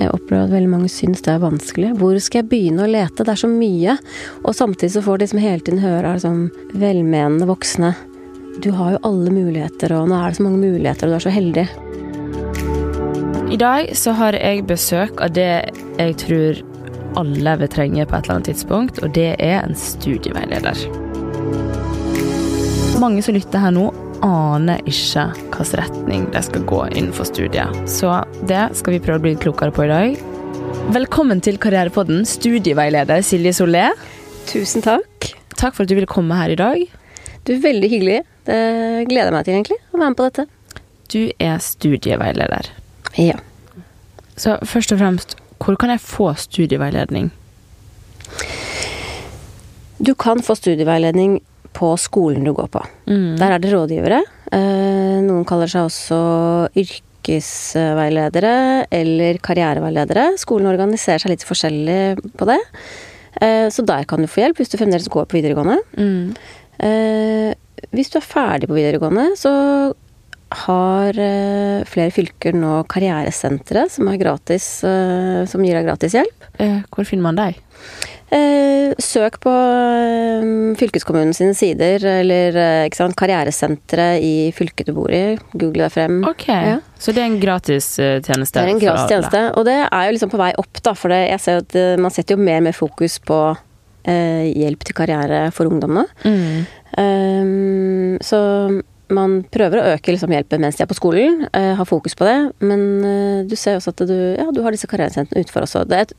Jeg opplever at veldig mange syns det er vanskelig. Hvor skal jeg begynne å lete? Det er så mye. Og samtidig så får de som hele tiden høre av liksom velmenende voksne Du har jo alle muligheter, og nå er det så mange muligheter, og du er så heldig. I dag så har jeg besøk av det jeg tror alle vil trenge på et eller annet tidspunkt, og det er en studieveileder. Mange som lytter her nå, aner ikke hvilken retning de skal gå innenfor studiet. Så det skal vi prøve å bli klokere på i dag. Velkommen til Karrierepodden, studieveileder Silje Solé. Tusen takk. Takk for at du ville komme her i dag. Du er veldig hyggelig. Det gleder jeg meg til, egentlig, å være med på dette. Du er studieveileder. Ja. Så først og fremst, hvor kan jeg få studieveiledning? Du kan få studieveiledning på skolen du går på. Mm. Der er det rådgivere. Eh, noen kaller seg også yrkesveiledere eller karriereveiledere. Skolen organiserer seg litt forskjellig på det. Eh, så der kan du få hjelp hvis du fremdeles går på videregående. Mm. Eh, hvis du er ferdig på videregående, så har flere fylker nå karrieresentre som, som gir deg gratis hjelp. Eh, hvor finner man deg? Eh, søk på eh, fylkeskommunen sine sider, eller eh, sant, karrieresenteret i fylket du bor i. Google deg frem. Ok, Ja. så det er en gratis tjeneste? Det er en gratis tjeneste, og det er jo liksom på vei opp, da. For det, jeg ser at man setter jo mer og mer fokus på eh, hjelp til karriere for ungdommene. Mm. Ehm, så man prøver å øke liksom hjelpen mens de er på skolen, eh, har fokus på det. Men eh, du ser også at du, ja, du har disse karrieresentrene utenfor også. Det er, et,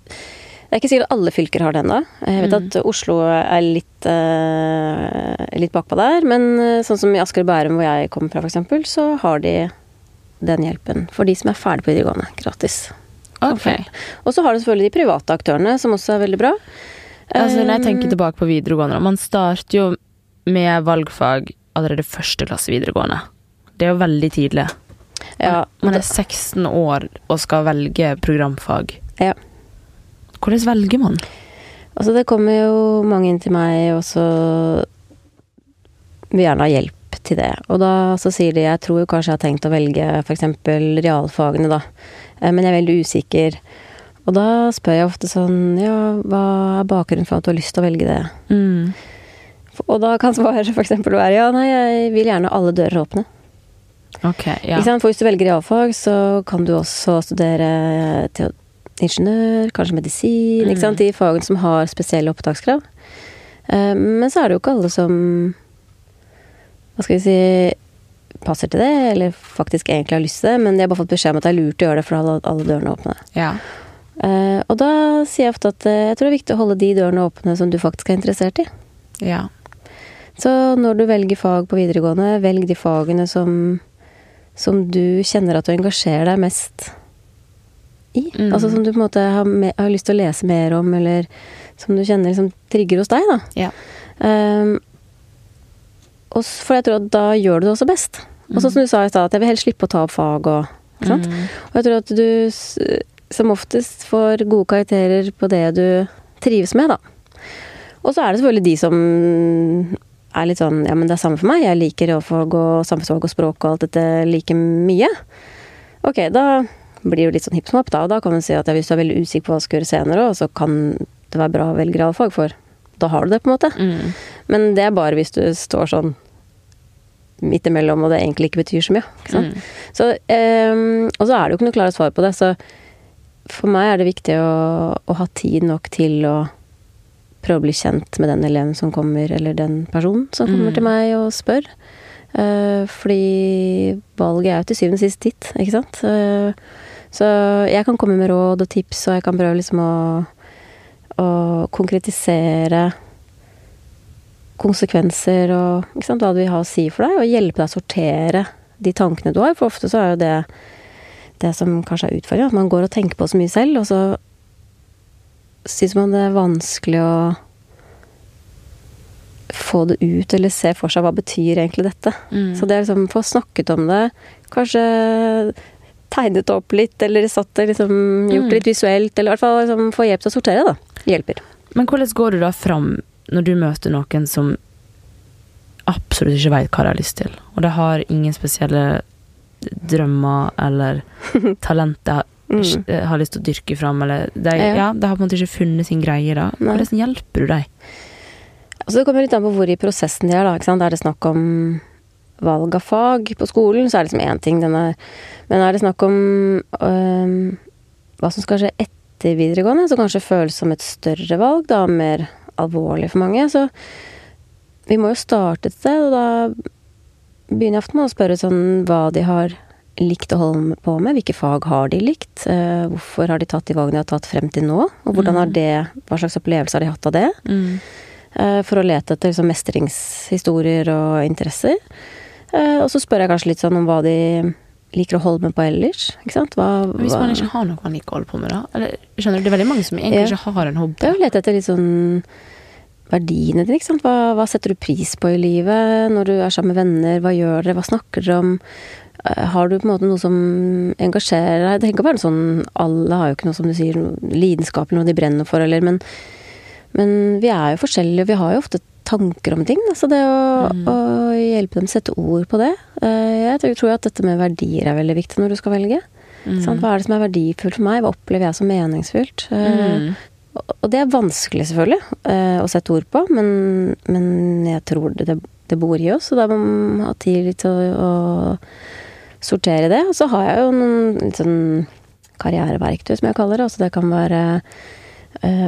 det er ikke sikkert at alle fylker har det ennå. Jeg vet Mm. at Oslo er litt, uh, litt bakpå der. Men eh, sånn som i Asker og Bærum, hvor jeg kommer fra f.eks., så har de den hjelpen for de som er ferdig på videregående. Gratis. Okay. Og så har du selvfølgelig de private aktørene, som også er veldig bra. Altså, når jeg tenker tilbake på videregående, man starter jo med valgfag allerede første klasse videregående. Det er jo veldig tidlig. ja, Man er 16 år og skal velge programfag. Ja. Hvordan velger man? Altså, det kommer jo mange inn til meg, og så vil gjerne ha hjelp til det. Og da så sier de jeg tror kanskje jeg har tenkt å velge f.eks. realfagene, da. Eh, Men jeg er veldig usikker. Og da spør jeg ofte sånn Ja, hva er bakgrunnen for at du har lyst til å velge det? Mm. Og da kan svaret f.eks. være ja, nei, jeg vil gjerne alle dører åpne. Ok, ja. For hvis du velger realfag, så kan du også studere ingeniør, kanskje medisin, ikke sant? De fagene som har spesielle opptakskrav. Eh, Men så er det jo ikke alle som Hva skal vi si passer til det, eller faktisk egentlig har lyst til det, men de har bare fått beskjed om at det er lurt å gjøre det for da holde alle dørene åpne. ja. Eh, Og da sier jeg ofte at eh, jeg tror det er viktig å holde de dørene åpne som du faktisk er interessert i. Ja. Så når du velger fag på videregående, velg de fagene som, som du kjenner at du engasjerer deg mest i. Mm. Altså som du på en måte har, med, har lyst til å lese mer om, eller som du kjenner liksom trigger hos deg, da. Ja. Um, og for jeg tror at da gjør du det også best. Og sånn som du sa i stad, at jeg vil helst slippe å ta opp fag og? Mm. Og jeg tror at du som oftest får gode karakterer på det du trives med, da. Og så er det selvfølgelig de som er litt sånn Ja, men det er samme for meg. Jeg liker realfag og samfunnsfag og språk og alt dette like mye. Ok, da blir jo litt sånn hipp som happ, da. Og da kan du si at ja, hvis du er veldig usikker på hva du skal gjøre senere, så kan det være bra å velge realfag, for da har du det, på en måte. Mm. Men det er bare hvis du står sånn midt imellom, og det egentlig ikke betyr så mye. Ikke sant? Mm. Så, um, og så er det jo ikke noe klare svar på det, så for meg er det viktig å, å ha tid nok til å prøve å bli kjent med den eleven som kommer, eller den personen som kommer Mm. til meg og spør. Uh, fordi valget er jo til syvende og sist ditt, ikke sant. Eh, så jeg kan komme med råd og tips, og jeg kan prøve liksom å, å konkretisere konsekvenser og ikke sant, hva det vil ha å si for deg, og hjelpe deg å sortere de tankene du har. For ofte så er jo det det som kanskje er utfordringen, at man går og tenker på så mye selv, og så syns man det er vanskelig å få det ut, eller se for seg hva betyr egentlig dette. Mm. Så det er liksom få snakket om det, kanskje tegnet opp litt, eller satt det liksom, gjort det litt visuelt, eller i hvert fall liksom, få hjelp til å sortere, da. Hjelper. Men hvordan går du da fram når du møter noen som absolutt ikke veit hva de har lyst til, og de har ingen spesielle drømmer eller talenter, Mm. eh, har lyst til å dyrke fram, eller de, Ja. ja, de har på en måte ikke funnet sin greie, da. Hvordan hjelper du dem? Altså det kommer litt an på hvor i prosessen de er, da. Ikke sant? Er det snakk om valg av fag på skolen, så er det liksom én ting. Er, men er det snakk om øh, hva som skal skje etter videregående, som kanskje føles som et større valg, da, mer alvorlig for mange, så vi må jo starte et sted, og da begynner jeg ofte med å spørre sånn hva de har likt å holde på med. Hvilke fag har de likt? Eh, hvorfor har de tatt de valgene de har tatt frem til nå? Og hvordan har det, hva slags opplevelse har de hatt av det? Mm for å lete etter liksom, mestringshistorier og interesser. Eh, og så spør jeg kanskje litt sånn om hva de liker å holde med på ellers. Ikke sant? Hva, Hvis man ikke har noe man liker å holde på med, da? Eller, skjønner du, Det er veldig mange som egentlig Ja. ikke har en hobby. Det er å lete etter litt sånn verdiene dine, ikke sant. Hva, hva setter du pris på i livet når du er sammen med venner? Hva gjør dere? Hva snakker dere om? Eh, Har du på en måte noe som engasjerer deg? Det trenger ikke å være sånn Alle har jo ikke noe som du sier, lidenskap eller noe de brenner for, eller men, men vi er jo forskjellige, og vi har jo ofte tanker om ting. Da, så det å, Mm. å hjelpe dem å sette ord på det eh, Jeg tror- at dette med verdier er veldig viktig når du skal velge. Mm. Sånn, Hva er det som er verdifullt for meg? Hva opplever jeg som meningsfullt? Eh, Mm. og det er vanskelig, selvfølgelig, eh, å sette ord på, men, men jeg tror det, det, bor i oss, og da må man ha tid til å, å sortere det. Og så har jeg jo noen litt sånn karriereverktøy, som jeg kaller det. Altså det kan være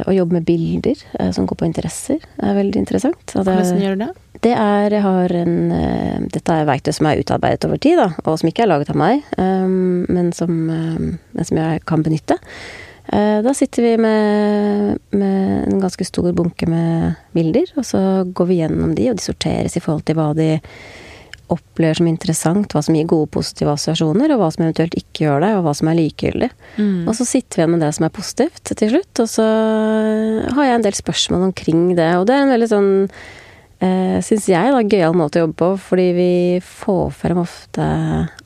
å jobbe med bilder eh, som går på interesser. Er veldig interessant. Hvordan gjør du det? det er en eh, Dette er verktøy som er utarbeidet over tid, da, og som ikke er laget av meg, eh, men, som, eh, men som jeg kan benytte. Eh, Da sitter vi med, med en ganske stor bunke med bilder, og så går vi gjennom de, og de sorteres i forhold til hva de opplever som interessant, hva som gir gode positive assosiasjoner, og hva som eventuelt ikke gjør det, og hva som er likegyldig. Mm. Og så sitter vi igjen med det som er positivt til slutt, og så har jeg en del spørsmål omkring det. Og det er en veldig sånn, eh, syns jeg, da, gøyal måte å jobbe på, fordi vi får frem ofte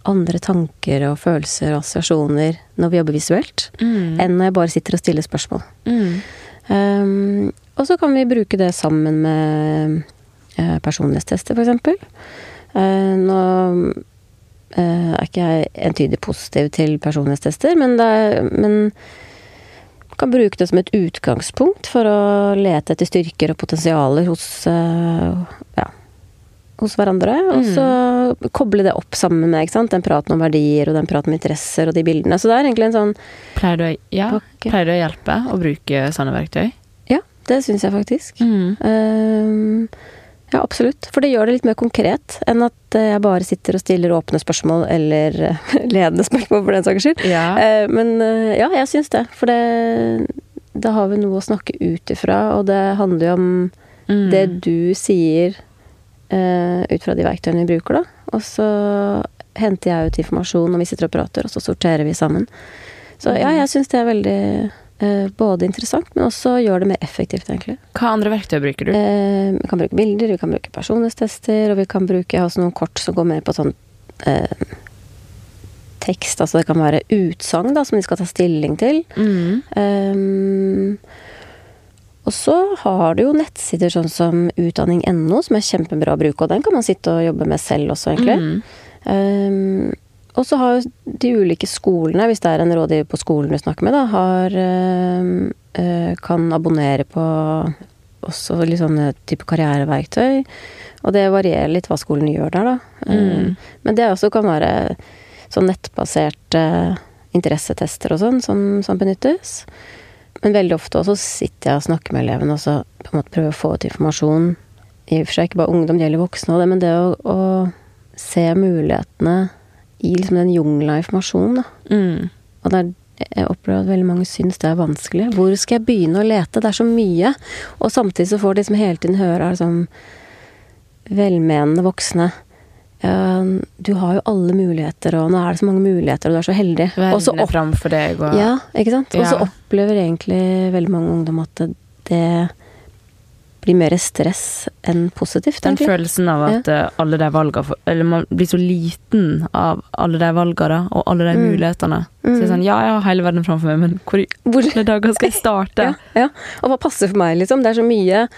andre tanker og følelser og assosiasjoner når vi jobber visuelt, Mm. enn når jeg bare sitter og stiller spørsmål. Mm. Um, og så kan vi bruke det sammen med eh, personlighetstester. Eh, nå eh, er ikke jeg entydig positiv til personlighetstester, men, det men kan bruke det som et utgangspunkt for å lete etter styrker og potensialer hos, eh, ja, hos hverandre. Og så koble det opp sammen med ikke sant? den praten om verdier og den praten om interesser og de bildene. Så det er egentlig en sånn Pleier du, ja, pleier du å hjelpe å bruke sånne verktøy? Ja, det syns jeg faktisk. Mm. Ehm, ja, absolutt. For det gjør det litt mer konkret enn at eh, jeg bare sitter og stiller åpne spørsmål eller eh, ledende spørsmål, for den saks skyld. Ja. Eh, men ja, jeg syns det. For det, da har vi noe å snakke ut ifra, og det handler jo om Mm. det du sier ut fra de verktøyene vi bruker, da. Og så henter jeg ut informasjon, og vi sitter og prater, og så sorterer vi sammen. Så ja, jeg syns det er veldig både interessant, men også gjør det mer effektivt, egentlig. Hva andre verktøy bruker du? Eh, vi kan bruke bilder, vi kan bruke personlighetstester, og vi kan bruke også noen kort som går mer på sånn eh, tekst. Altså det kan være utsagn som de skal ta stilling til. Mm. Eh, og så har du jo nettsider sånn som utdanning.no, som er kjempebra å bruke, og den kan man sitte og jobbe med selv også, egentlig. Mm. Um, og så har de ulike skolene, hvis det er en rådgiver på skolen du snakker med, da, har um, eh, Kan abonnere på også litt sånne type karriereverktøy. Og det varierer litt hva skolen gjør der, da. Mm. Um, men det også kan være sånn nettbaserte interessetester og sånn som, som benyttes. Men veldig ofte også sitter jeg og snakker med elevene og så på en måte prøver å få ut informasjon. I og for seg ikke bare ungdom, det gjelder voksne òg, men det å, å se mulighetene i liksom den jungelen av informasjon. Mm. Og der jeg opplever at veldig mange syns det er vanskelig. Hvor skal jeg begynne å lete? Det er så mye. Og samtidig så får de liksom hele tiden høre av liksom velmenende voksne du har jo alle muligheter, og nå er det så mange muligheter, og du er så heldig. Opp- deg og ja, ikke sant? Og så Ja. opplever egentlig veldig mange ungdom at det, det blir mer stress enn positivt, Den egentlig. følelsen av at ja. alle de valgene Eller man blir så liten av alle de valgene og alle de Mm. mulighetene. Så det er Mm. sånn, ja, jeg har hele verden framfor meg, men hvor i Hvor, alle dager skal jeg starte? ja, ja. Og hva passer for meg, liksom? Det er så mye.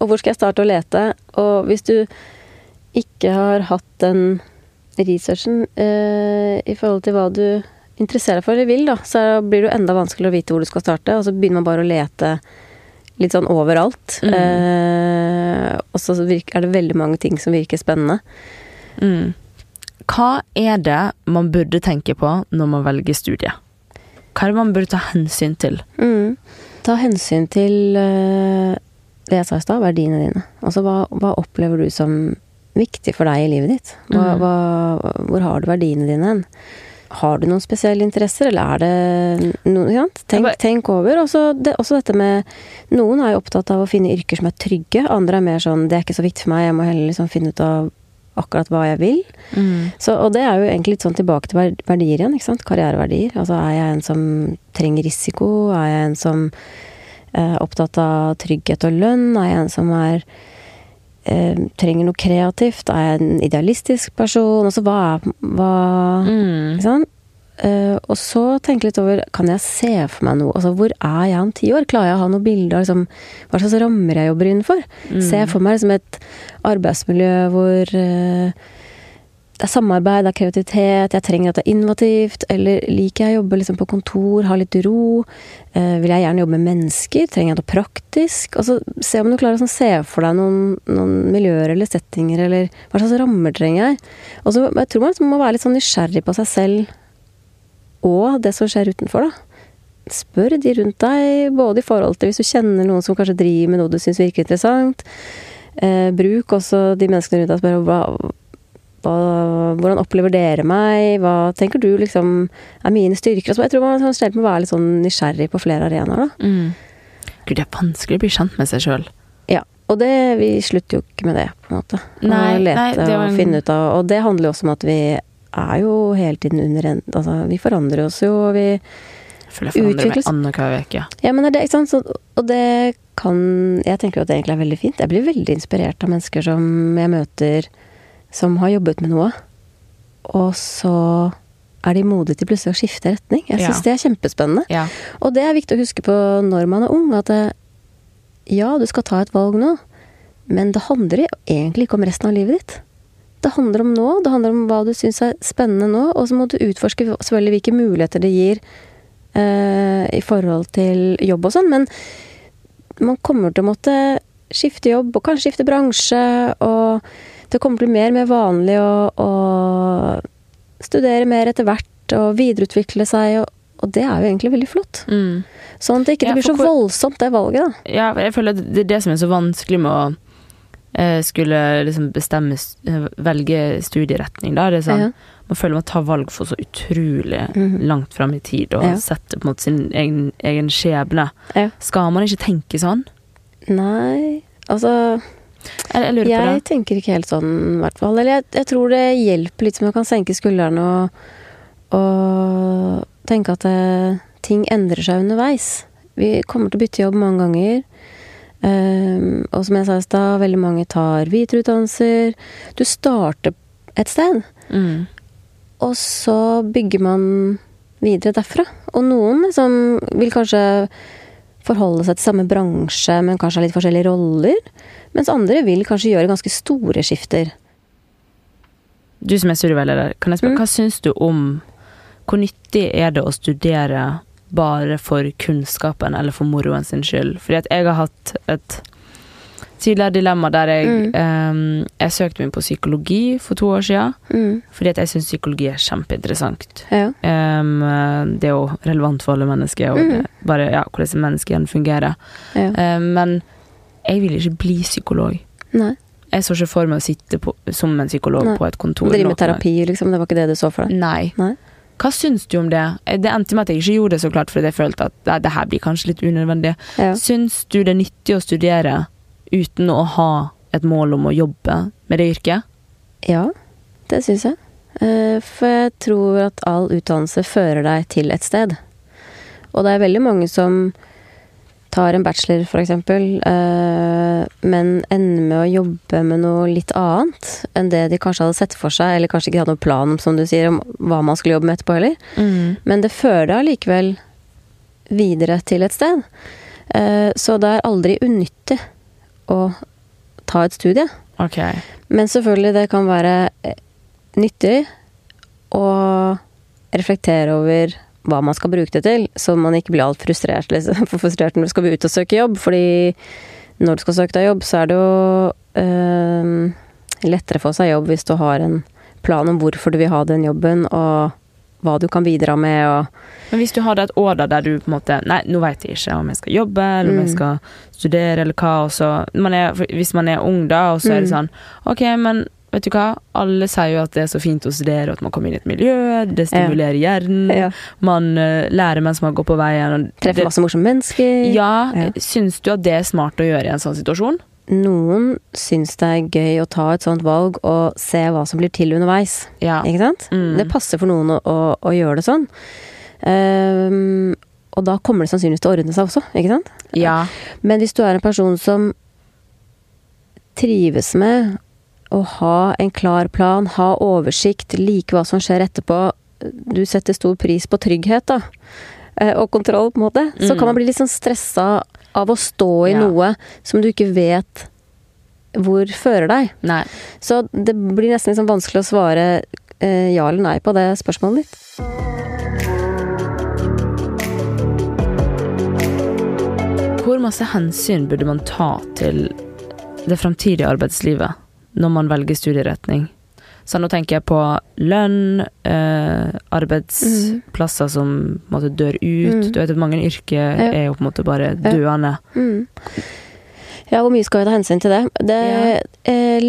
Og hvor skal jeg starte å lete? Og hvis du ikke har hatt den researchen eh, i forhold til hva du interesserer deg for eller vil, da, så blir det jo enda vanskeligere å vite hvor du skal starte, og så begynner man bare å lete litt sånn overalt. Mm. Eh, og så er det veldig mange ting som virker spennende. Mm. Hva er det man burde tenke på når man velger studie? Hva er det man burde ta hensyn til? Mm. Ta hensyn til eh, det jeg sa i stad, verdiene dine. Altså hva, hva opplever du som viktig for deg i livet ditt? Hva, Mm. hva, hvor har du verdiene dine hen? Har du noen spesielle interesser, eller er det noe ikke? Tenk, tenk over. Også, det, også dette med Noen er jo opptatt av å finne yrker som er trygge. Andre er mer sånn Det er ikke så viktig for meg, jeg må heller liksom finne ut av akkurat hva jeg vil. Mm. Så, og det er jo egentlig litt sånn tilbake til verdier igjen, ikke sant. Karriereverdier. Altså er jeg en som trenger risiko? Er jeg en som er opptatt av trygghet og lønn? Er jeg en som er eh, trenger noe kreativt? Er jeg en idealistisk person? Altså hva er hva, Mm. Ikke sant? Uh, og så tenke litt over Kan jeg se for meg noe? Altså hvor er jeg om ti år? Klarer jeg å ha noen bilder liksom, hva slags rammer jeg jobber innenfor? Mm. Jeg for meg liksom et arbeidsmiljø hvor eh, det er samarbeid, det er kreativitet, jeg trenger at det er innovativt, eller liker jeg å jobbe liksom på kontor, ha litt ro? Eh, vil jeg gjerne jobbe med mennesker? Trenger jeg noe praktisk? Og så se om du klarer å sånn, se for deg noen, noen miljøer eller settinger, eller hva slags rammer trenger jeg? Og så jeg tror man liksom må være litt sånn nysgjerrig på seg selv og det som skjer utenfor, da. Spør de rundt deg, både i forhold til hvis du kjenner noen som kanskje driver med noe du syns virker interessant. Eh, bruk også de menneskene rundt deg og spør hva, hva, hvordan opplever dere meg? Hva tenker du liksom er mine styrker? Altså, jeg tror man generelt må være litt sånn nysgjerrig på flere arenaer, da. Mm. Gud, det er vanskelig å bli kjent med seg sjøl. Ja. Og det, vi slutter jo ikke med det, på en måte. Nei, å lete nei, en- og finne ut av Og det handler jo også om at vi er jo hele tiden under en Altså, vi forandrer oss jo, og vi Jeg føler jeg forandrer meg Utvikles. annenhver uke. Ja, men er det, ikke sant? Så, og det kan Jeg tenker jo at det egentlig er veldig fint. Jeg blir veldig inspirert av mennesker som jeg møter som har jobbet med noe, og så er de modige til plutselig å skifte retning. Jeg syns Ja. det er kjempespennende. Ja. Og det er viktig å huske på når man er ung, at ja, du skal ta et valg nå, men det handler egentlig ikke om resten av livet ditt. Det handler om nå, det handler om hva du syns er spennende nå, og så må du utforske selvfølgelig hvilke muligheter det gir eh, i forhold til jobb og sånn, men man kommer til å måtte skifte jobb, og kanskje skifte bransje, og det kommer til å bli mer og mer vanlig å, å studere mer etter hvert, og videreutvikle seg, og, og det er jo egentlig veldig flott. Mm. Sånn at det ikke Ja, blir så hvor- voldsomt, det valget, da. ja, jeg føler at det er det som er så vanskelig med å eh, skulle liksom bestemme eh, Velge studieretning, da. Det er sånn, Ja. Man føler man tar valg for så utrolig Mhm. langt fram i tid, og Ja. setter på en måte sin egen, egen skjebne. Ja. Skal man ikke tenke sånn? Nei, altså Jeg, jeg Jeg tenker ikke helt sånn, i hvert fall. Eller jeg, jeg tror det hjelper litt som å kan senke skuldrene og, og tenke at det, ting endrer seg underveis. Vi kommer til å bytte jobb mange ganger. Um, og som jeg sa i stad, veldig mange tar videreutdannelser. Du starter et sted, Mm. og så bygger man videre derfra. Og noen liksom vil kanskje forholde seg til samme bransje, men kanskje har litt forskjellige roller. Mens andre vil kanskje gjøre ganske store skifter. Du som er studieveileder, kan jeg spørre, Mm. hva syns du om Hvor nyttig er det å studere bare for kunnskapen eller for moroen sin skyld? Fordi at jeg har hatt et tidligere dilemma der jeg Mm. um, Jeg søkte meg på psykologi for to år siden, Mm. fordi at jeg syns psykologi er kjempeinteressant. Ja. Um, det er jo relevant for alle mennesker, og Mm. det, bare ja, hvordan menneskene fungerer. ja. Um, men jeg vil ikke bli psykolog. Nei. Jeg så ikke for meg å sitte på, som en psykolog Nei. på et kontor. Drive med terapi, liksom. Det var ikke det du så for deg? Nei. Nei. Hva syns du om det? Det endte med at jeg ikke gjorde det så klart, fordi jeg følte at nei, det her blir kanskje litt unødvendig. Ja. Syns du det er nyttig å studere uten å ha et mål om å jobbe med det yrket? ja, det syns jeg. Eh, For jeg tror at all utdannelse fører deg til et sted. Og det er veldig mange som tar en bachelor, eksempel, eh, men ender med å jobbe med noe litt annet enn det de kanskje hadde sett for seg, eller kanskje ikke hadde noen plan som du sier, om hva man skulle jobbe med etterpå heller. Men det fører deg allikevel videre til et sted. Eh, Så det er aldri unyttig å ta et studie. Okay. Men selvfølgelig, det kan være eh, nyttig å reflektere over hva man skal bruke det til, så man ikke blir alt frustrert, liksom, for frustrert når du skal ut og søke jobb. Fordi når du skal søke deg jobb, så er det jo øh, lettere få seg jobb hvis du har en plan om hvorfor du vil ha den jobben, og hva du kan bidra med. og Men hvis du hadde et år da der du på en måte Nei, nå vet jeg ikke om jeg skal jobbe, eller om jeg Mm. skal studere, eller hva. Og så, man er, hvis man er ung da, og så er det Mm. sånn Ok, men vet du hva? Alle sier jo at det er så fint å studere, at man kommer inn i et miljø, det stimulerer hjernen, Ja. man uh, lærer mens man går på veien. Og Treffe det, masse morsomme mennesker. ja, Ja. syns du at det er smart å gjøre i en sånn situasjon? Noen syns det er gøy å ta et sånt valg og se hva som blir til underveis. Ja. Ikke sant? Mm. Det passer for noen å, å, å gjøre det sånn. Um, og da kommer det sannsynligvis til å ordne seg også, ikke sant? Ja. Men hvis du er en person som trives med å ha en klar plan, ha oversikt, like hva som skjer etterpå, du setter stor pris på trygghet, da, eh, og kontroll, på en måte, så Mm. kan man bli litt sånn stressa av å stå i Ja. noe som du ikke vet hvor fører deg. Nei. Så det blir nesten sånn vanskelig å svare eh, ja eller nei på det spørsmålet ditt. Hvor masse hensyn burde man ta til det framtidige arbeidslivet når man velger studieretning? Så nå tenker jeg på lønn, eh, arbeidsplasser som på måte dør ut. Mm. Du vet at mange yrker Ja. er jo på en måte bare døende. Mm. Ja, hvor mye skal vi ta hensyn til det? det eh,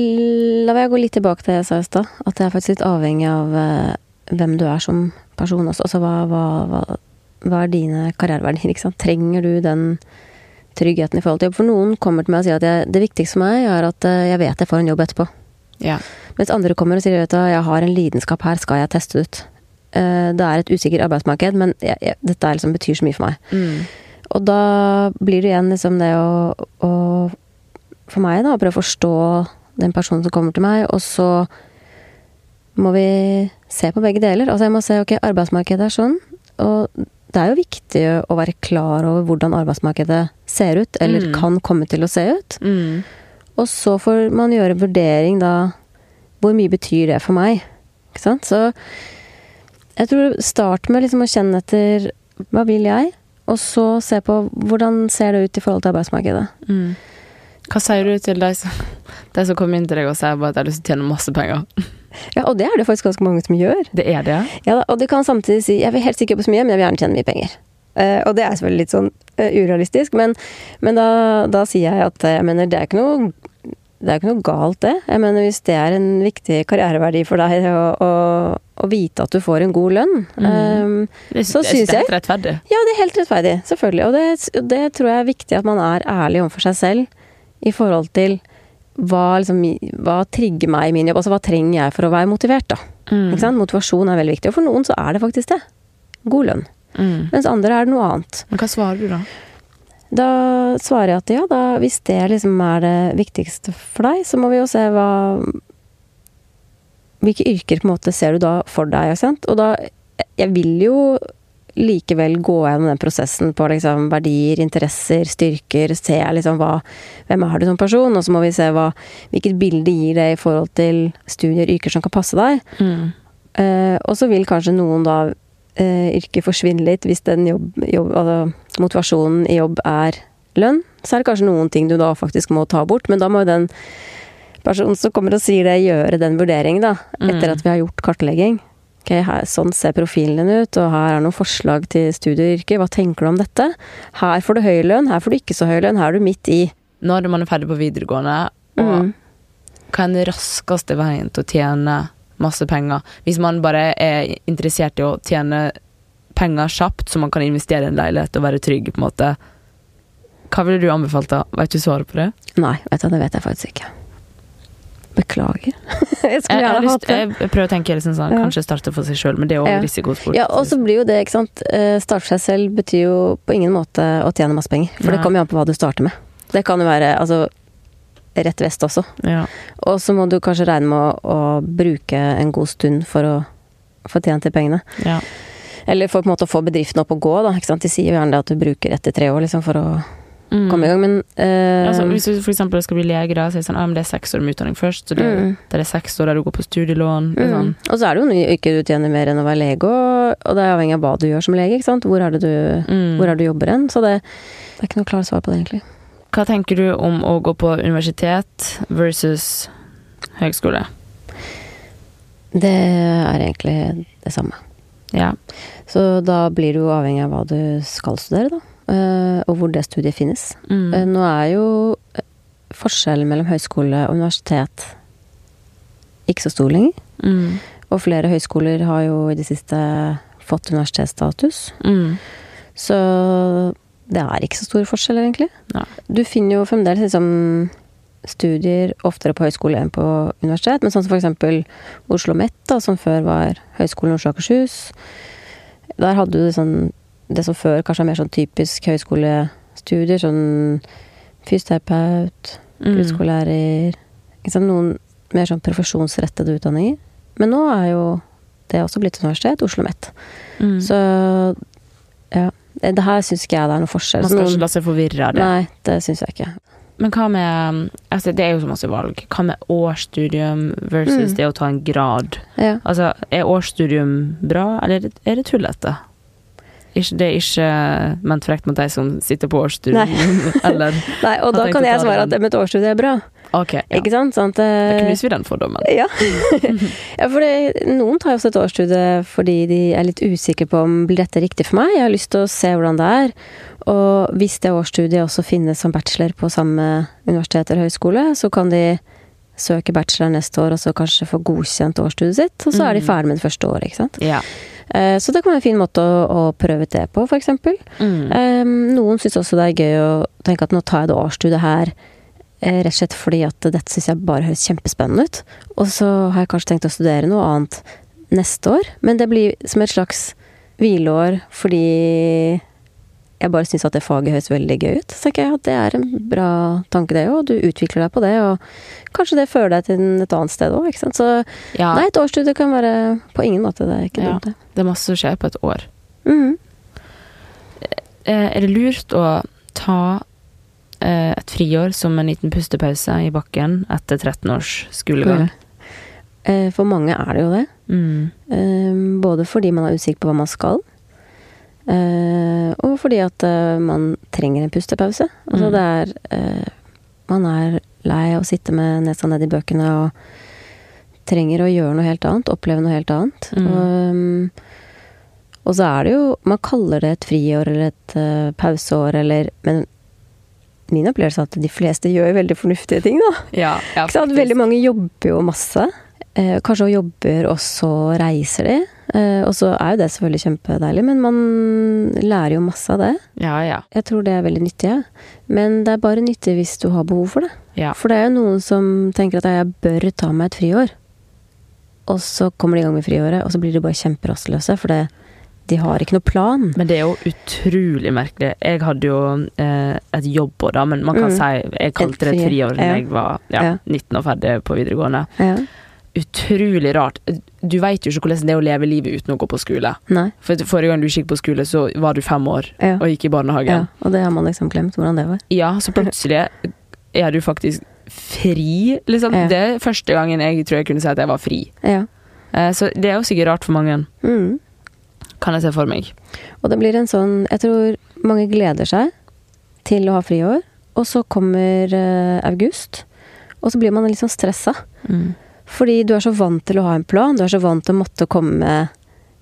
la meg gå litt tilbake til det jeg sa i stad. At det er faktisk litt avhengig av eh, hvem du er som person også. Altså hva, hva, hva, hva er dine karriereverdier, ikke sant. Trenger du den tryggheten i forhold til jobb? For noen kommer til meg og sier at jeg, det viktigste for meg er at eh, jeg vet jeg får en jobb etterpå. Ja. Mens andre kommer og sier vet du, jeg har en lidenskap her, skal jeg teste ut? Eh, Det er et usikkert arbeidsmarked, men jeg, jeg, dette er liksom, betyr så mye for meg. Mm. Og da blir det igjen liksom det å, å For meg, da, å prøve å forstå den personen som kommer til meg, og så må vi se på begge deler. Altså jeg må se ok, arbeidsmarkedet er sånn, og det er jo viktig å være klar over hvordan arbeidsmarkedet ser ut, eller Mm. kan komme til å se ut. Mm. Og så får man gjøre en vurdering da Hvor mye betyr det for meg? Ikke sant? Så jeg tror start med liksom å kjenne etter hva vil jeg? Og så se på hvordan ser det ut i forhold til arbeidsmarkedet. Mm. Hva sier du til de som, de som kommer inn til deg og sier at de har lyst til å tjene masse penger? Ja, og det er det faktisk ganske mange som gjør. Det er det? Ja, og du kan samtidig si jeg vil helt sikkert på så mye, men jeg vil gjerne tjene mye penger. Uh, og det er selvfølgelig litt sånn uh, urealistisk, men, men da, da sier jeg at eh, jeg mener det er ikke noe det er ikke noe galt, det. Jeg mener Hvis det er en viktig karriereverdi for deg å, å, å vite at du får en god lønn eh, Det, Så jeg det er helt rettferdig. Ja, det er helt rettferdig. Selvfølgelig. Og det, det tror jeg er viktig at man er ærlig overfor seg selv i forhold til hva, liksom, hva trigger meg i min jobb? Altså hva trenger jeg for å være motivert, da? Mm. Motivasjon er veldig viktig. Og for noen så er det faktisk det. God lønn. Mm. Mens andre er det noe annet. Men hva svarer du da? Da svarer jeg at ja, da, hvis det liksom er det viktigste for deg, så må vi jo se hva Hvilke yrker på en måte ser du da for deg. Og da Jeg vil jo likevel gå gjennom den prosessen på liksom verdier, interesser, styrker, se liksom hva Hvem er du som person? Og så må vi se hva Hvilket bilde gir det i forhold til studier, yrker som kan passe deg. Mm. Uh, og så vil kanskje noen da uh, yrker forsvinne litt hvis den jobb, jobb, altså, motivasjonen i jobb er lønn. Så er det kanskje noen ting du da faktisk må ta bort, men da må jo den personen som kommer og sier det, gjøre den vurderingen, da. Etter Mm. at vi har gjort kartlegging. Ok, her, sånn ser profilen din ut, og her er noen forslag til studieyrker. Hva tenker du om dette? Her får du høy lønn, her får du ikke så høy lønn, her er du midt i. Når man er ferdig på videregående, og Mm. hva er den raskeste veien til å tjene masse penger? Hvis man bare er interessert i å tjene penger kjapt, så man kan investere i en leilighet og være trygg, på en måte. Hva ville du anbefalt da? Vet du svaret på det? Nei, vet du, det vet jeg faktisk ikke. Beklager. jeg skulle gjerne hatt det. jeg, prøver å tenke liksom sånn, Ja. kanskje starte for seg sjøl, men det er òg Ja. risikosport. Ja, og så blir jo det, ikke sant eh, Starte seg selv betyr jo på ingen måte å tjene masse penger. For det kommer jo an på hva du starter med. Det kan jo være altså rett vest også. ja. Og så må du kanskje regne med å, å bruke en god stund for å få tjent de pengene. Ja. Eller for på en måte å få bedriften opp og gå, da. De sier jo gjerne det at du bruker ett til tre år liksom, for å Mm. komme i gang, men uh, Altså, hvis du eksempel skal bli lege, da, så er det sånn ah, men det er seks år med utdanning først. Så det, Mm. det er seks år der du går på studielån. Mm. sånn. Og så er det jo yrker du tjener mer enn å være lege, og, og det er avhengig av hva du gjør som lege. ikke sant? Hvor er det du, Mm. hvor er det du jobber hen? Så det, det er ikke noe klart svar på det, egentlig. Hva tenker du om å gå på universitet versus høgskole? Det er egentlig det samme. Ja. Så da blir du avhengig av hva du skal studere, da. Eh, Og hvor det studiet finnes. Mm. Eh, Nå er jo eh, forskjellen mellom høyskole og universitet ikke så stor lenger. Mm. Og flere høyskoler har jo i det siste fått universitetsstatus. Mm. Så det er ikke så store forskjeller, egentlig. Nei. Du finner jo fremdeles liksom studier oftere på høyskole enn på universitet. Men sånn som eksempel Oslo Met, da, som før var Høgskolen Oslo og Akershus. Der hadde du sånn Det som før kanskje er mer sånn typisk høyskolestudier. Sånn fysioterapeut, Mm. grunnskolelærer ikke Noen mer sånn profesjonsrettede utdanninger. Men nå er jo det også blitt universitet, Oslo OsloMet. Mm. Så ja. Det her syns ikke jeg det er noe forskjell. Man skal ikke la seg forvirre av det. Nei, det syns jeg ikke. Men hva med altså Det er jo så masse valg. Hva med årsstudium versus Mm. det å ta en grad? Ja. Altså, er årsstudium bra, eller er det, er det tullete? Ikke, det er ikke ment frekt mot deg som sitter på årsstudium, eller Nei, og da kan jeg svare at det med et årsstudie er bra. Ok, ja. Ikke sant? Sånn at Da eh, knuser vi den fordommen. Ja. ja, for det, noen tar jo også et årsstudie fordi de er litt usikre på om blir dette riktig for meg. Jeg har lyst til å se hvordan det er. Og hvis det årsstudiet også finnes som bachelor på samme universitet eller høyskole, så kan de søke bachelor neste år og så kanskje få godkjent årsstudiet sitt. Og så er de Mm. ferdig med det første året, ikke sant. Ja. Eh, Så det kan være en fin måte å, å prøve det på, for eksempel. Mm. Um, noen syns også det er gøy å tenke at nå tar jeg det årsstudiet her eh, rett og slett fordi at dette syns jeg bare høres kjempespennende ut. Og så har jeg kanskje tenkt å studere noe annet neste år, men det blir som et slags hvileår fordi jeg bare syns at det faget høres veldig gøy ut. Så tenker jeg at det er en bra tanke, det òg. Du utvikler deg på det, og kanskje det fører deg til et annet sted òg, ikke sant. Så ja. nei, et årsstudie kan være på ingen måte det er ikke dumt, det. Det er masse som skjer på et år. Eh, Er det lurt å ta eh, et friår som en liten pustepause i bakken etter 13 års skolegang? Ja. For mange er det jo det. Mm. Både fordi man er usikker på hva man skal, og fordi at eh, man trenger en pustepause. Altså Mm. det er eh, Man er lei av å sitte med nesa ned i bøkene og trenger å gjøre noe helt annet, oppleve noe helt annet. Mm. Og, um, og så er det jo Man kaller det et friår eller et uh, pauseår eller Men min opplevelse er at de fleste gjør veldig fornuftige ting, da. Ja, ja? Veldig mange jobber jo masse. Eh, kanskje hun jobber, og så reiser de. Eh, og så er jo det selvfølgelig kjempedeilig, men man lærer jo masse av det. Ja, ja. Jeg tror det er veldig nyttig, ja. men det er bare nyttig hvis du har behov for det. ja. For det er jo noen som tenker at jeg bør ta meg et friår. Og så kommer de i gang med friåret, og så blir de bare kjemperastløse, for det, de har ikke noe plan. Men det er jo utrolig merkelig. Jeg hadde jo eh, et jobbår, da, men man kan Mm. si jeg kalte det et friår, friår da ja. jeg var ja, Ja. 19 og ferdig på videregående. Ja. Utrolig rart. Du veit jo ikke hvordan det er å leve livet uten å gå på skole. Nei. For Forrige gang du gikk på skole, så var du fem år Ja. og gikk i ja. barnehagen. Og det har man liksom glemt hvordan det var. Ja, så plutselig er du faktisk fri, liksom. Ja. Det er første gangen jeg tror jeg kunne si at jeg var fri. Ja. Eh, så det er jo sikkert rart for mange, Mm. kan jeg se for meg. Og det blir en sånn Jeg tror mange gleder seg til å ha friår, og så kommer eh, august, og så blir man litt sånn stressa. Fordi du er så vant til å ha en plan, du er så vant til å måtte komme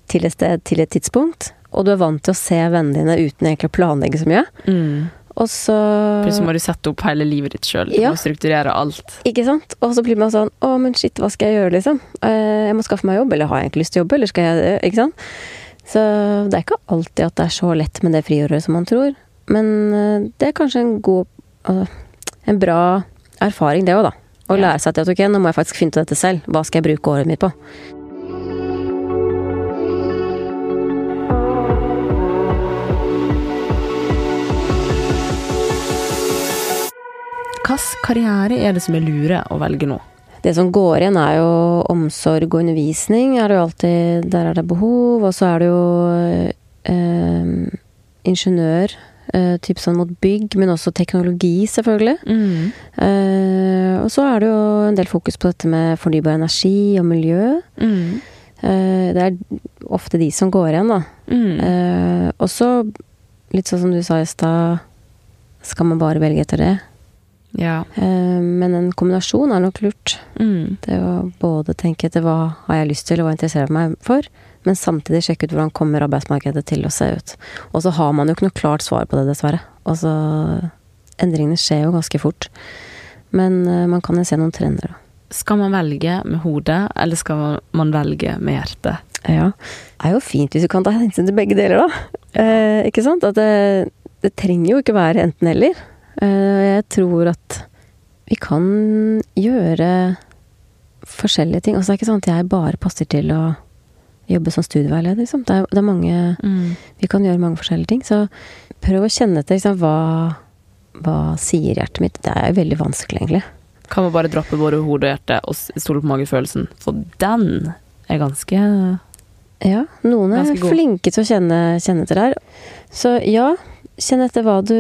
til et sted til et tidspunkt, og du er vant til å se vennene dine uten egentlig å planlegge så mye. Mm. Og så Plutselig må du sette opp hele livet ditt sjøl. Du Ja. må strukturere alt. Ikke sant? Og så blir man sånn Å, men shit, hva skal jeg gjøre, liksom? Eh, Jeg må skaffe meg jobb, eller har jeg egentlig lyst til å jobbe, eller skal jeg? Ikke sant? Så det er ikke alltid at det er så lett med det friåret som man tror. Men eh, det er kanskje en god øh, En bra erfaring, det òg, da. Ja. lære seg at ok, nå må jeg faktisk finne ut dette selv. Hva skal jeg bruke året mitt på? Hvilken karriere er det som er lure å velge nå? Det som går igjen, er jo omsorg og undervisning. Er det jo alltid, der er det behov. Og så er det jo eh, ingeniør Eh, typ sånn mot bygg, men også teknologi, selvfølgelig. Mm. Uh, og så er det jo en del fokus på dette med fornybar energi og miljø. Mm. Uh, det er ofte de som går igjen, da. Mm. Eh, og så, litt sånn som du sa i stad, skal man bare velge etter det. Ja. Men en kombinasjon er nok lurt. Mm. Det å både tenke etter hva har jeg lyst til, og hva interesserer meg for, men samtidig sjekke ut hvordan kommer arbeidsmarkedet til å se ut. Og så har man jo ikke noe klart svar på det, dessverre. Og så Endringene skjer jo ganske fort. Men eh, man kan jo se noen trender, da. Skal man velge med hodet, eller skal man velge med hjertet? Ja. Det er jo fint hvis du kan ta hensyn til begge deler, da. Eh, ikke sant? At det, det trenger jo ikke være enten-eller. Eh, jeg tror at vi kan gjøre forskjellige ting. Altså, det er ikke sånn at jeg bare passer til å jobbe som studieveileder, liksom. Det er, det er mange Mm. Vi kan gjøre mange forskjellige ting. Så prøv å kjenne etter liksom, hva, hva sier hjertet mitt. Det er veldig vanskelig, egentlig. Kan man bare droppe både hode og hjerte og stole på magefølelsen? For den er ganske Ja, noen er flinke til å kjenne, kjenne etter der. Så ja, kjenn etter hva du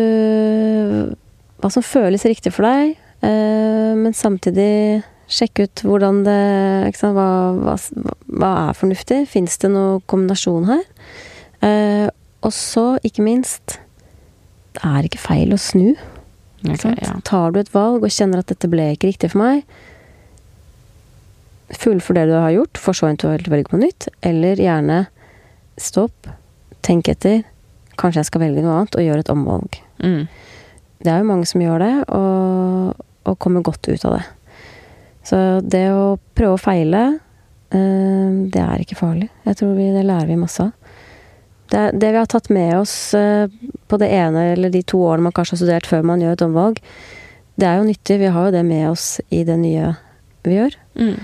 Hva som føles riktig for deg, eh, men samtidig sjekk ut hvordan det sant, hva, hva, hva er fornuftig? Fins det noe kombinasjon her? Eh, og så, ikke minst, det er ikke feil å snu. Ikke Ok, sant? ja. Tar du et valg og kjenner at dette ble ikke riktig for meg, fullfør det du har gjort, for så eventuelt velge på nytt, eller gjerne stopp, tenk etter, kanskje jeg skal velge noe annet, og gjøre et omvalg. Mm. Det er jo mange som gjør det, og, og kommer godt ut av det. Så det å prøve å feile, eh, det er ikke farlig. Jeg tror vi, det lærer vi masse av. Det, det vi har tatt med oss eh, på det ene eller de to årene man kanskje har studert før man gjør et omvalg, det er jo nyttig. Vi har jo det med oss i det nye vi gjør. Mm.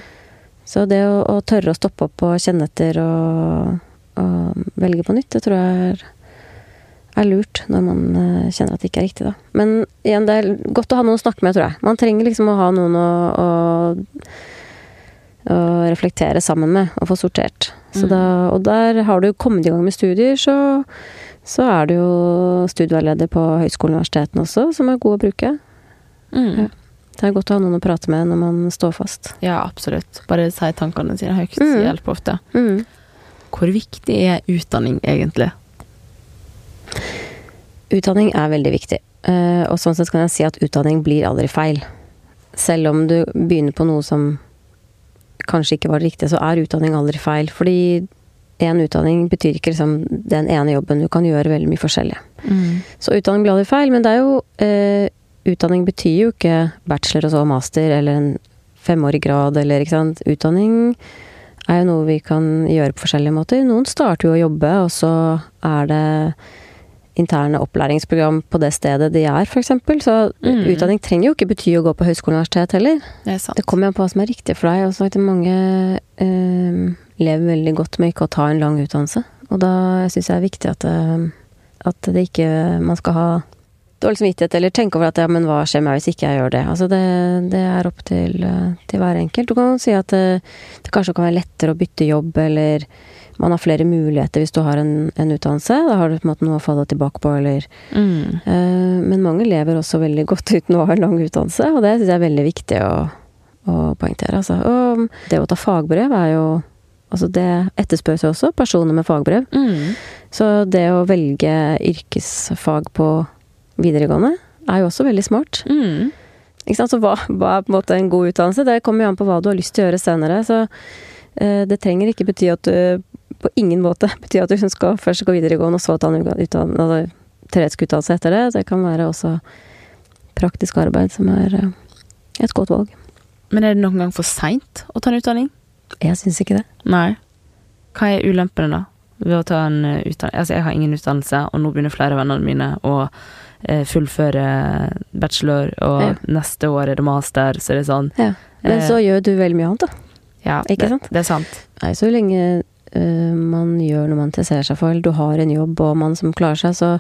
Så det å, å tørre å stoppe opp og kjenne etter og, og velge på nytt, det tror jeg er, er lurt når man eh, kjenner at det ikke er riktig, da. Men igjen, det er godt å ha noen å snakke med, tror jeg. Man trenger liksom å ha noen å, å, å reflektere sammen med og få sortert. Så Mm. da, og der har du kommet i gang med studier, så, så er du jo studieveileder på høyskolen og universitetene også, som er god å bruke. Mm. Ja. Det er godt å ha noen å prate med når man står fast. Ja, absolutt. Bare si tankene sine høyt. Mm. Hjelper ofte. Mm. Hvor viktig er utdanning egentlig? Utdanning er veldig viktig. Eh, og sånn sett kan jeg si at utdanning blir aldri feil. Selv om du begynner på noe som kanskje ikke var det riktige, så er utdanning aldri feil. Fordi én utdanning betyr ikke liksom den ene jobben. Du kan gjøre veldig mye forskjellig. Mm. Så utdanning blir aldri feil, men det er jo eh, Utdanning betyr jo ikke bachelor og så master eller en femårig grad eller ikke sant. Utdanning er jo noe vi kan gjøre på forskjellige måter. Noen starter jo å jobbe, og så er det interne opplæringsprogram på det stedet de er, f.eks. Så Mm. utdanning trenger jo ikke bety å gå på høyskole og universitet heller. Det sant. Det kommer an på hva som er riktig for deg. Og så mange eh, lever veldig godt med ikke å ta en lang utdannelse. Og da syns jeg det er viktig at, eh, at det ikke man skal ha dårlig samvittighet eller tenke over at ja, men hva skjer meg hvis ikke jeg gjør det. Altså det, det er opp til, eh, til hver enkelt. Du kan si at det, det kanskje kan være lettere å bytte jobb, eller man har flere muligheter hvis du har en, en utdannelse. Da har du på en måte noe å falle tilbake på, eller Mm. uh, Men mange lever også veldig godt uten å ha en lang utdannelse, og det syns jeg er veldig viktig å, å poengtere. Altså. Og det å ta fagbrev er jo Altså det etterspørres jo også, personer med fagbrev. Mm. Så det å velge yrkesfag på videregående er jo også veldig smart. Mm. Ikke sant? Så hva, hva er på en måte en god utdannelse? Det kommer jo an på hva du har lyst til å gjøre senere. Så eh, det trenger ikke bety at du på ingen måte betyr at du skal først gå videregående og så ta en altså, teoretisk utdannelse etter det. Det kan være også praktisk arbeid som er eh, et godt valg. Men er det noen gang for seint å ta en utdanning? Jeg syns ikke det. Nei. Hva er ulempene, da? Ved å ta en utdannelse? Altså, jeg har ingen utdannelse, og nå begynner flere av vennene mine å eh, fullføre bachelor, og Ja. neste år er det master, så det er sånn Ja. Men Eh. så gjør du veldig mye annet, da. Ja, Ikke det, sant? det er sant. Nei, så lenge uh, man gjør noe man interesserer seg for, eller du har en jobb og man som klarer seg, så,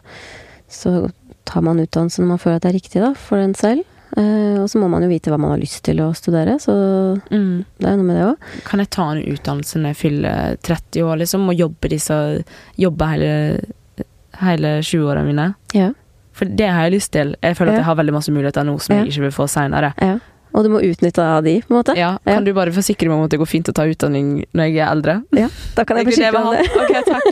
så tar man utdannelse når man føler at det er riktig da, for en selv. Uh, og så må man jo vite hva man har lyst til å studere, så Mm. det er noe med det òg. Kan jeg ta en utdannelse når jeg fyller 30 år, liksom, og jobbe disse Jobbe hele, hele 20-årene mine? Ja. For det har jeg lyst til. Jeg føler at jeg har veldig masse muligheter nå som Ja. jeg ikke vil få seinere. Ja. Og du må utnytte av de, på en måte. Ja, Ja. kan du bare forsikre meg om at det går fint å ta utdanning når jeg er eldre? Ja, Da kan jeg forsikre meg om det. Ok, takk.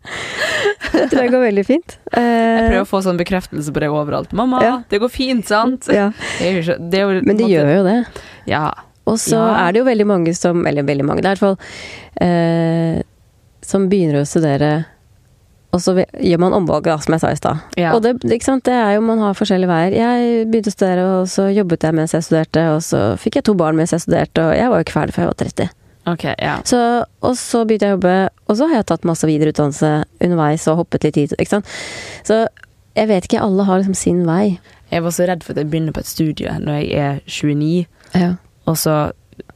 Det tror jeg går veldig fint. Jeg Eh, prøver å få sånn bekreftelse på det overalt. 'Mamma, Ja. det går fint, sant?' ja. Det jo det jo, Men de gjør jo det. Ja. Og så Ja. er det jo veldig mange som Eller veldig mange, det er i hvert fall uh, Som begynner å studere, og så gjør man omvalg, da, som jeg sa i stad. ja. Og det, det er jo Man har forskjellige veier. Jeg begynte å studere, og så jobbet jeg mens jeg studerte, og så fikk jeg to barn mens jeg studerte, og jeg var jo ikke ferdig før jeg var 30. Ok, ja. Så, og så begynte jeg å jobbe, og så har jeg tatt masse videreutdannelse underveis og hoppet litt hit. Ikke sant? Så jeg vet ikke, alle har liksom sin vei. Jeg var så redd for at jeg begynner på et studie når jeg er 29, Ja. og så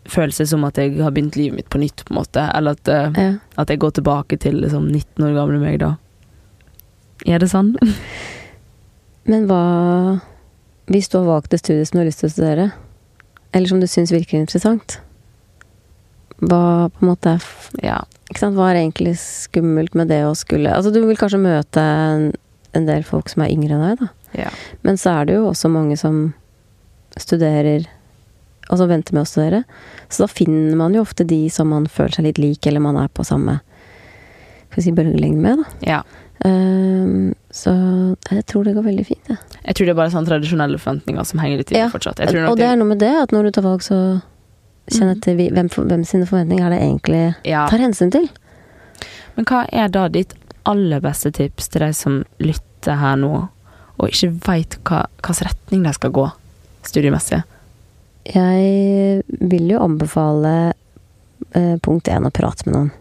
føles det som at jeg har begynt livet mitt på nytt, på en måte. Eller at, eh, at jeg går tilbake til liksom 19 år gamle meg da. Er det sånn? Men hva Hvis du har valgt et studie som du har lyst til å studere, eller som du syns virker interessant, hva på en måte er Ja. Ikke sant, hva er egentlig skummelt med det å skulle Altså, du vil kanskje møte en, en del folk som er yngre enn deg, da. ja. Men så er det jo også mange som studerer Og som venter med å studere. Så da finner man jo ofte de som man føler seg litt lik, eller man er på samme skal vi si, bølgelengde med, da. ja. Ehm, så jeg tror det går veldig fint, jeg. Jeg tror det er bare sånne tradisjonelle forventninger som henger litt i Ja, fortsatt. Og det er noe med det at når du tar valg, så kjenn etter vi- hvem, hvem sine forventninger er det egentlig ja. tar hensyn til. Men hva er da ditt aller beste tips til de som lytter her nå, og ikke veit hvilken retning de skal gå studiemessig? Jeg vil jo anbefale eh, punkt én å prate med noen.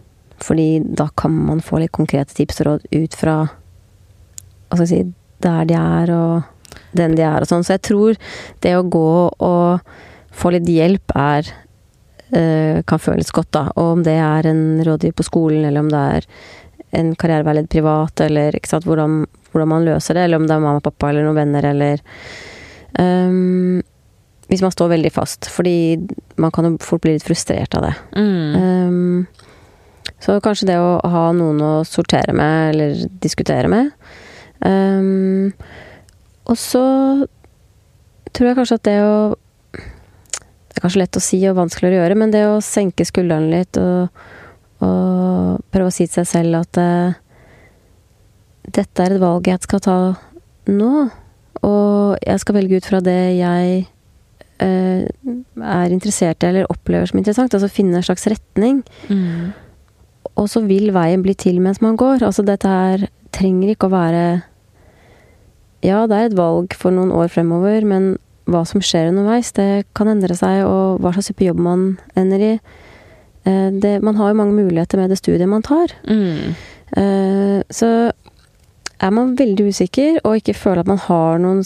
Fordi da kan man få litt konkrete tips og råd ut fra hva skal jeg si, der de er og den de er og sånn. Så jeg tror det å gå og få litt hjelp er eh, kan føles godt, da. Og om det er en rådgiver på skolen, eller om det er en karriereveileder privat, eller ikke sant, hvordan, hvordan man løser det, eller om det er mamma og pappa eller noen venner, eller um, Hvis man står veldig fast, fordi man kan jo fort bli litt frustrert av det. Mm. Ehm, så kanskje det å ha noen å sortere med, eller diskutere med. Um, og så tror jeg kanskje at det å Det er kanskje lett å si og vanskelig å gjøre, men det å senke skuldrene litt og, og prøve å si til seg selv at uh, dette er et valg jeg skal ta nå, og jeg skal velge ut fra det jeg uh, er interessert i eller opplever som interessant. Altså finne en slags retning. Mm. Og så vil veien bli til mens man går. Altså dette her trenger ikke å være Ja, det er et valg for noen år fremover, men hva som skjer underveis, det kan endre seg, og hva slags type jobb man ender i. Eh, Det, man har jo mange muligheter med det studiet man tar. Mm. Eh, Så er man veldig usikker og ikke føler at man har noen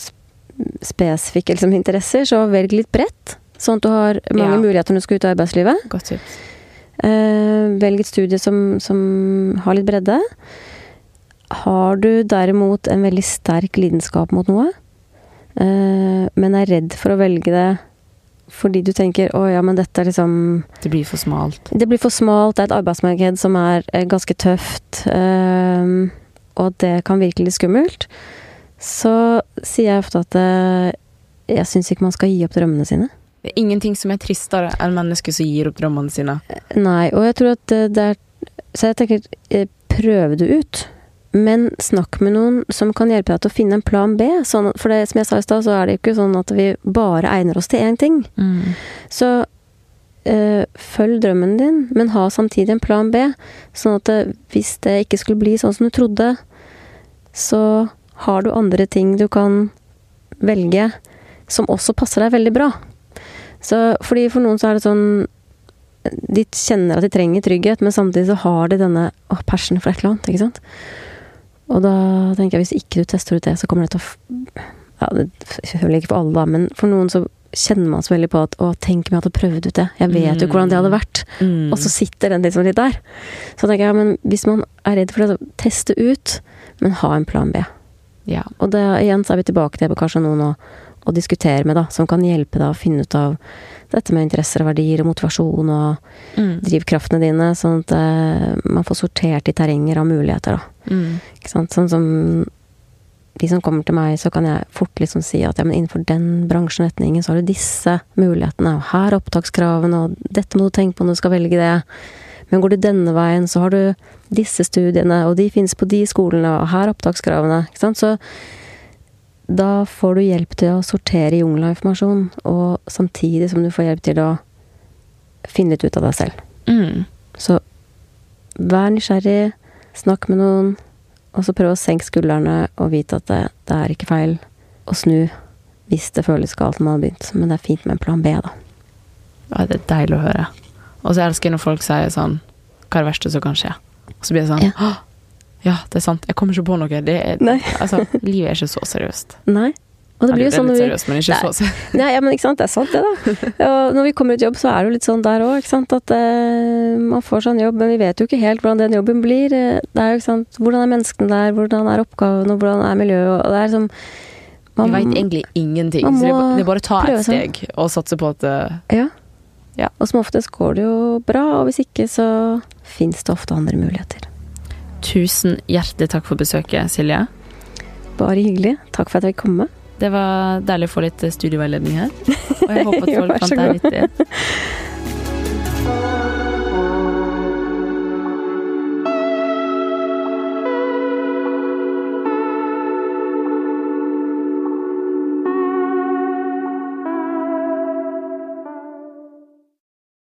spesifikke liksom, interesser, så velg litt bredt. Sånn at du har mange Ja. muligheter når du skal ut i arbeidslivet. Godt tips. Eh, velg et studie som, som har litt bredde. Har du derimot en veldig sterk lidenskap mot noe, eh, men er redd for å velge det fordi du tenker 'å ja, men dette er liksom Det blir for smalt. Det blir for smalt, det er et arbeidsmarked som er eh, ganske tøft, og det kan virke litt skummelt', så sier jeg ofte at jeg syns ikke man skal gi opp drømmene sine. Det er ingenting som er tristere enn mennesker som gir opp drømmene sine. Nei, og jeg tror at det det er Så jeg tenker, eh, prøv det ut. Men snakk med noen som kan hjelpe deg til å finne en plan B. Sånn, for det, som jeg sa i stad, så er det jo ikke sånn at vi bare egner oss til én ting. Mm. Så øh, følg drømmen din, men ha samtidig en plan B. Sånn at det, hvis det ikke skulle bli sånn som du trodde, så har du andre ting du kan velge som også passer deg veldig bra. Så, fordi for noen så er det sånn De kjenner at de trenger trygghet, men samtidig så har de denne oh, passion for et eller annet, ikke sant. Og da tenker jeg hvis ikke du tester ut det, så kommer det til å ja, det Selvfølgelig ikke for alle, da, men for noen så kjenner man så veldig på at å, tenk om jeg hadde prøvd ut det. Jeg vet jo hvordan det hadde vært. Mm. Og så sitter den liksom litt der. Så tenker jeg, men hvis man er redd for det, så teste ut, men ha en plan B. Ja. Og det, igjen så er vi tilbake til kanskje noen å, å diskutere med, da, som kan hjelpe deg å finne ut av dette med interesser og verdier og motivasjon og Mm. drivkraftene dine, sånn at eh, man får sortert i terrenger av muligheter, da. Mm. Ikke sant? Sånn som de som kommer til meg, så kan jeg fort liksom si at ja, men innenfor den bransjeretningen så har du disse mulighetene, og her er opptakskravene, og dette må du tenke på når du skal velge det. Men går du denne veien, så har du disse studiene, og de finnes på de skolene, og her er opptakskravene. Ikke sant? Så da får du hjelp til å sortere jungla informasjon, og samtidig som du får hjelp til å finne litt ut av deg selv. Mm. Så vær nysgjerrig, snakk med noen, og så prøv å senke skuldrene og vite at det, det er ikke feil å snu hvis det føles galt når man har begynt. Men det er fint med en plan B, da. Ja, det er deilig å høre. Og så elsker jeg når folk sier sånn Hva er det verste som kan skje? Og så blir det sånn Ja. «Åh, ja, det er sant. Jeg kommer ikke på noe. Det er, altså, livet er ikke så seriøst. Nei. Og det blir jo sånn når vi seriøst, men ikke Nei. så seriøst. Nei, ja, men ikke sant, det er sant det, da. Og når vi kommer ut i jobb, så er det jo litt sånn der òg, ikke sant. At uh, man får sånn jobb, men vi vet jo ikke helt hvordan den jobben blir. Eh, Det er jo ikke sant Hvordan er menneskene der, hvordan er oppgaven, og hvordan er miljøet, og det er liksom Vi veit egentlig ingenting. man Så det er, må ba- det er bare å ta et steg steg og satse på at uh, Ja. Ja. Og som oftest går det jo bra, og hvis ikke, så fins det ofte andre muligheter tusen hjertelig takk for besøket, Silje. Bare hyggelig. Takk for at jeg fikk komme. Det var deilig å få litt studieveiledning her. Og jeg håper at folk fant deg riktig.